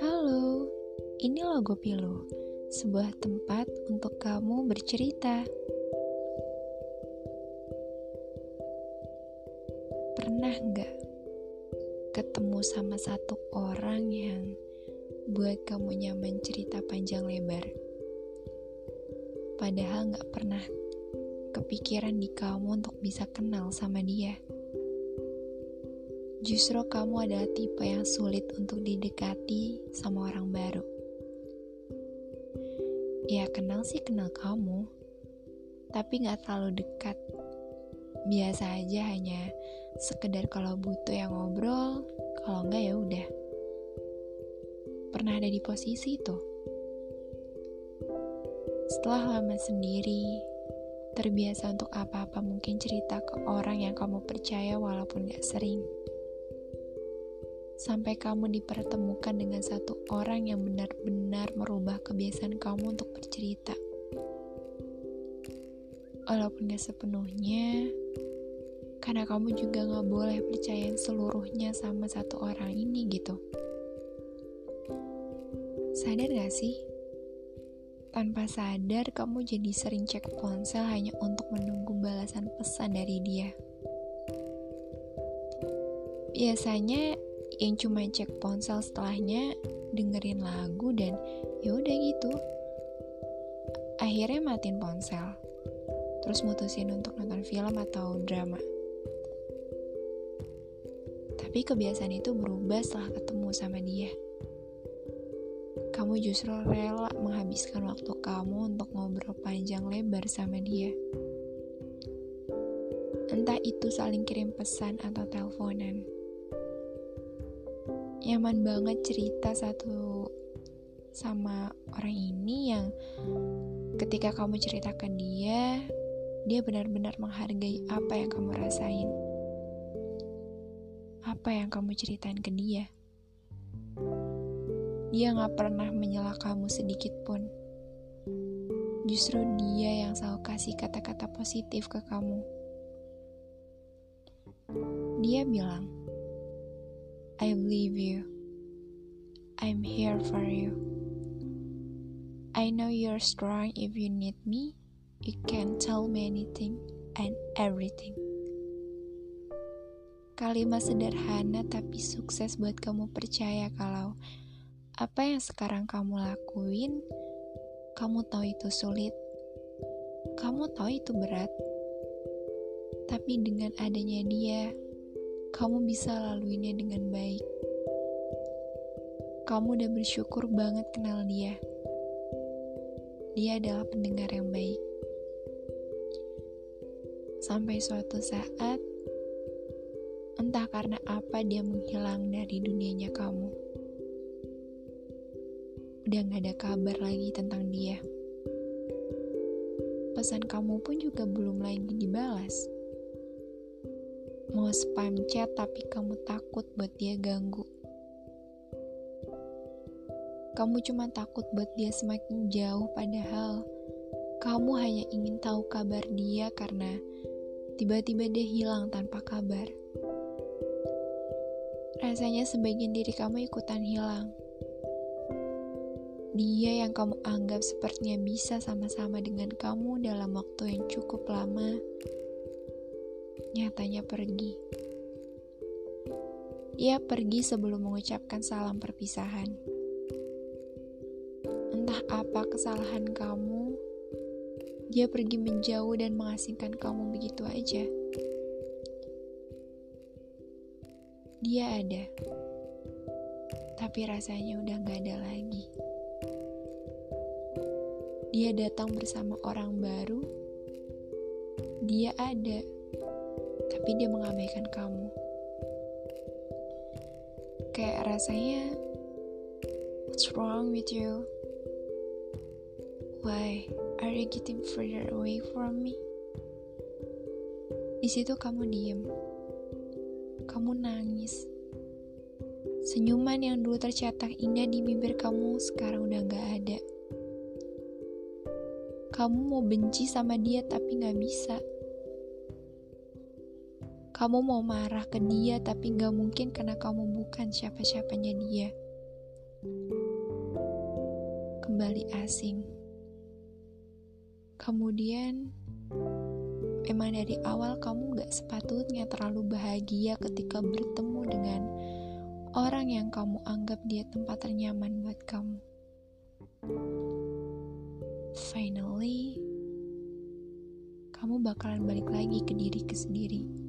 Halo, ini logo Pilu, sebuah tempat untuk kamu bercerita. Pernah nggak ketemu sama satu orang yang buat kamu nyaman cerita panjang lebar? Padahal nggak pernah kepikiran di kamu untuk bisa kenal sama dia. Justru kamu adalah tipe yang sulit untuk didekati sama orang baru. Ya kenal sih kenal kamu, tapi gak terlalu dekat. Biasa aja hanya sekedar kalau butuh yang ngobrol, kalau enggak ya udah. Pernah ada di posisi itu. Setelah lama sendiri, terbiasa untuk apa-apa mungkin cerita ke orang yang kamu percaya walaupun gak sering sampai kamu dipertemukan dengan satu orang yang benar-benar merubah kebiasaan kamu untuk bercerita. Walaupun gak sepenuhnya, karena kamu juga gak boleh percayain seluruhnya sama satu orang ini gitu. Sadar gak sih? Tanpa sadar, kamu jadi sering cek ponsel hanya untuk menunggu balasan pesan dari dia. Biasanya yang cuma cek ponsel setelahnya dengerin lagu dan ya udah gitu. Akhirnya matiin ponsel terus mutusin untuk nonton film atau drama. Tapi kebiasaan itu berubah setelah ketemu sama dia. Kamu justru rela menghabiskan waktu kamu untuk ngobrol panjang lebar sama dia. Entah itu saling kirim pesan atau teleponan nyaman banget cerita satu sama orang ini yang ketika kamu ceritakan dia, dia benar-benar menghargai apa yang kamu rasain. Apa yang kamu ceritain ke dia. Dia gak pernah menyela kamu sedikit pun. Justru dia yang selalu kasih kata-kata positif ke kamu. Dia bilang, I believe you. I'm here for you. I know you're strong if you need me. You can tell me anything and everything. Kalimat sederhana tapi sukses buat kamu percaya kalau apa yang sekarang kamu lakuin, kamu tahu itu sulit. Kamu tahu itu berat. Tapi dengan adanya dia, kamu bisa laluinya dengan baik. Kamu udah bersyukur banget kenal dia. Dia adalah pendengar yang baik. Sampai suatu saat, entah karena apa dia menghilang dari dunianya kamu. Udah gak ada kabar lagi tentang dia. Pesan kamu pun juga belum lagi dibalas mau spam chat tapi kamu takut buat dia ganggu. Kamu cuma takut buat dia semakin jauh padahal kamu hanya ingin tahu kabar dia karena tiba-tiba dia hilang tanpa kabar. Rasanya sebagian diri kamu ikutan hilang. Dia yang kamu anggap sepertinya bisa sama-sama dengan kamu dalam waktu yang cukup lama, nyatanya pergi. Ia pergi sebelum mengucapkan salam perpisahan. Entah apa kesalahan kamu, dia pergi menjauh dan mengasingkan kamu begitu aja. Dia ada, tapi rasanya udah gak ada lagi. Dia datang bersama orang baru. Dia ada tapi dia mengabaikan kamu. Kayak rasanya, what's wrong with you? Why are you getting further away from me? Di situ kamu diem, kamu nangis. Senyuman yang dulu tercetak indah di bibir kamu sekarang udah gak ada. Kamu mau benci sama dia tapi gak bisa Kamu mau marah ke dia, tapi gak mungkin karena kamu bukan siapa-siapanya dia. Kembali asing. Kemudian, emang dari awal kamu gak sepatutnya terlalu bahagia ketika bertemu dengan orang yang kamu anggap dia tempat ternyaman buat kamu. Finally, kamu bakalan balik lagi ke diri ke sendiri.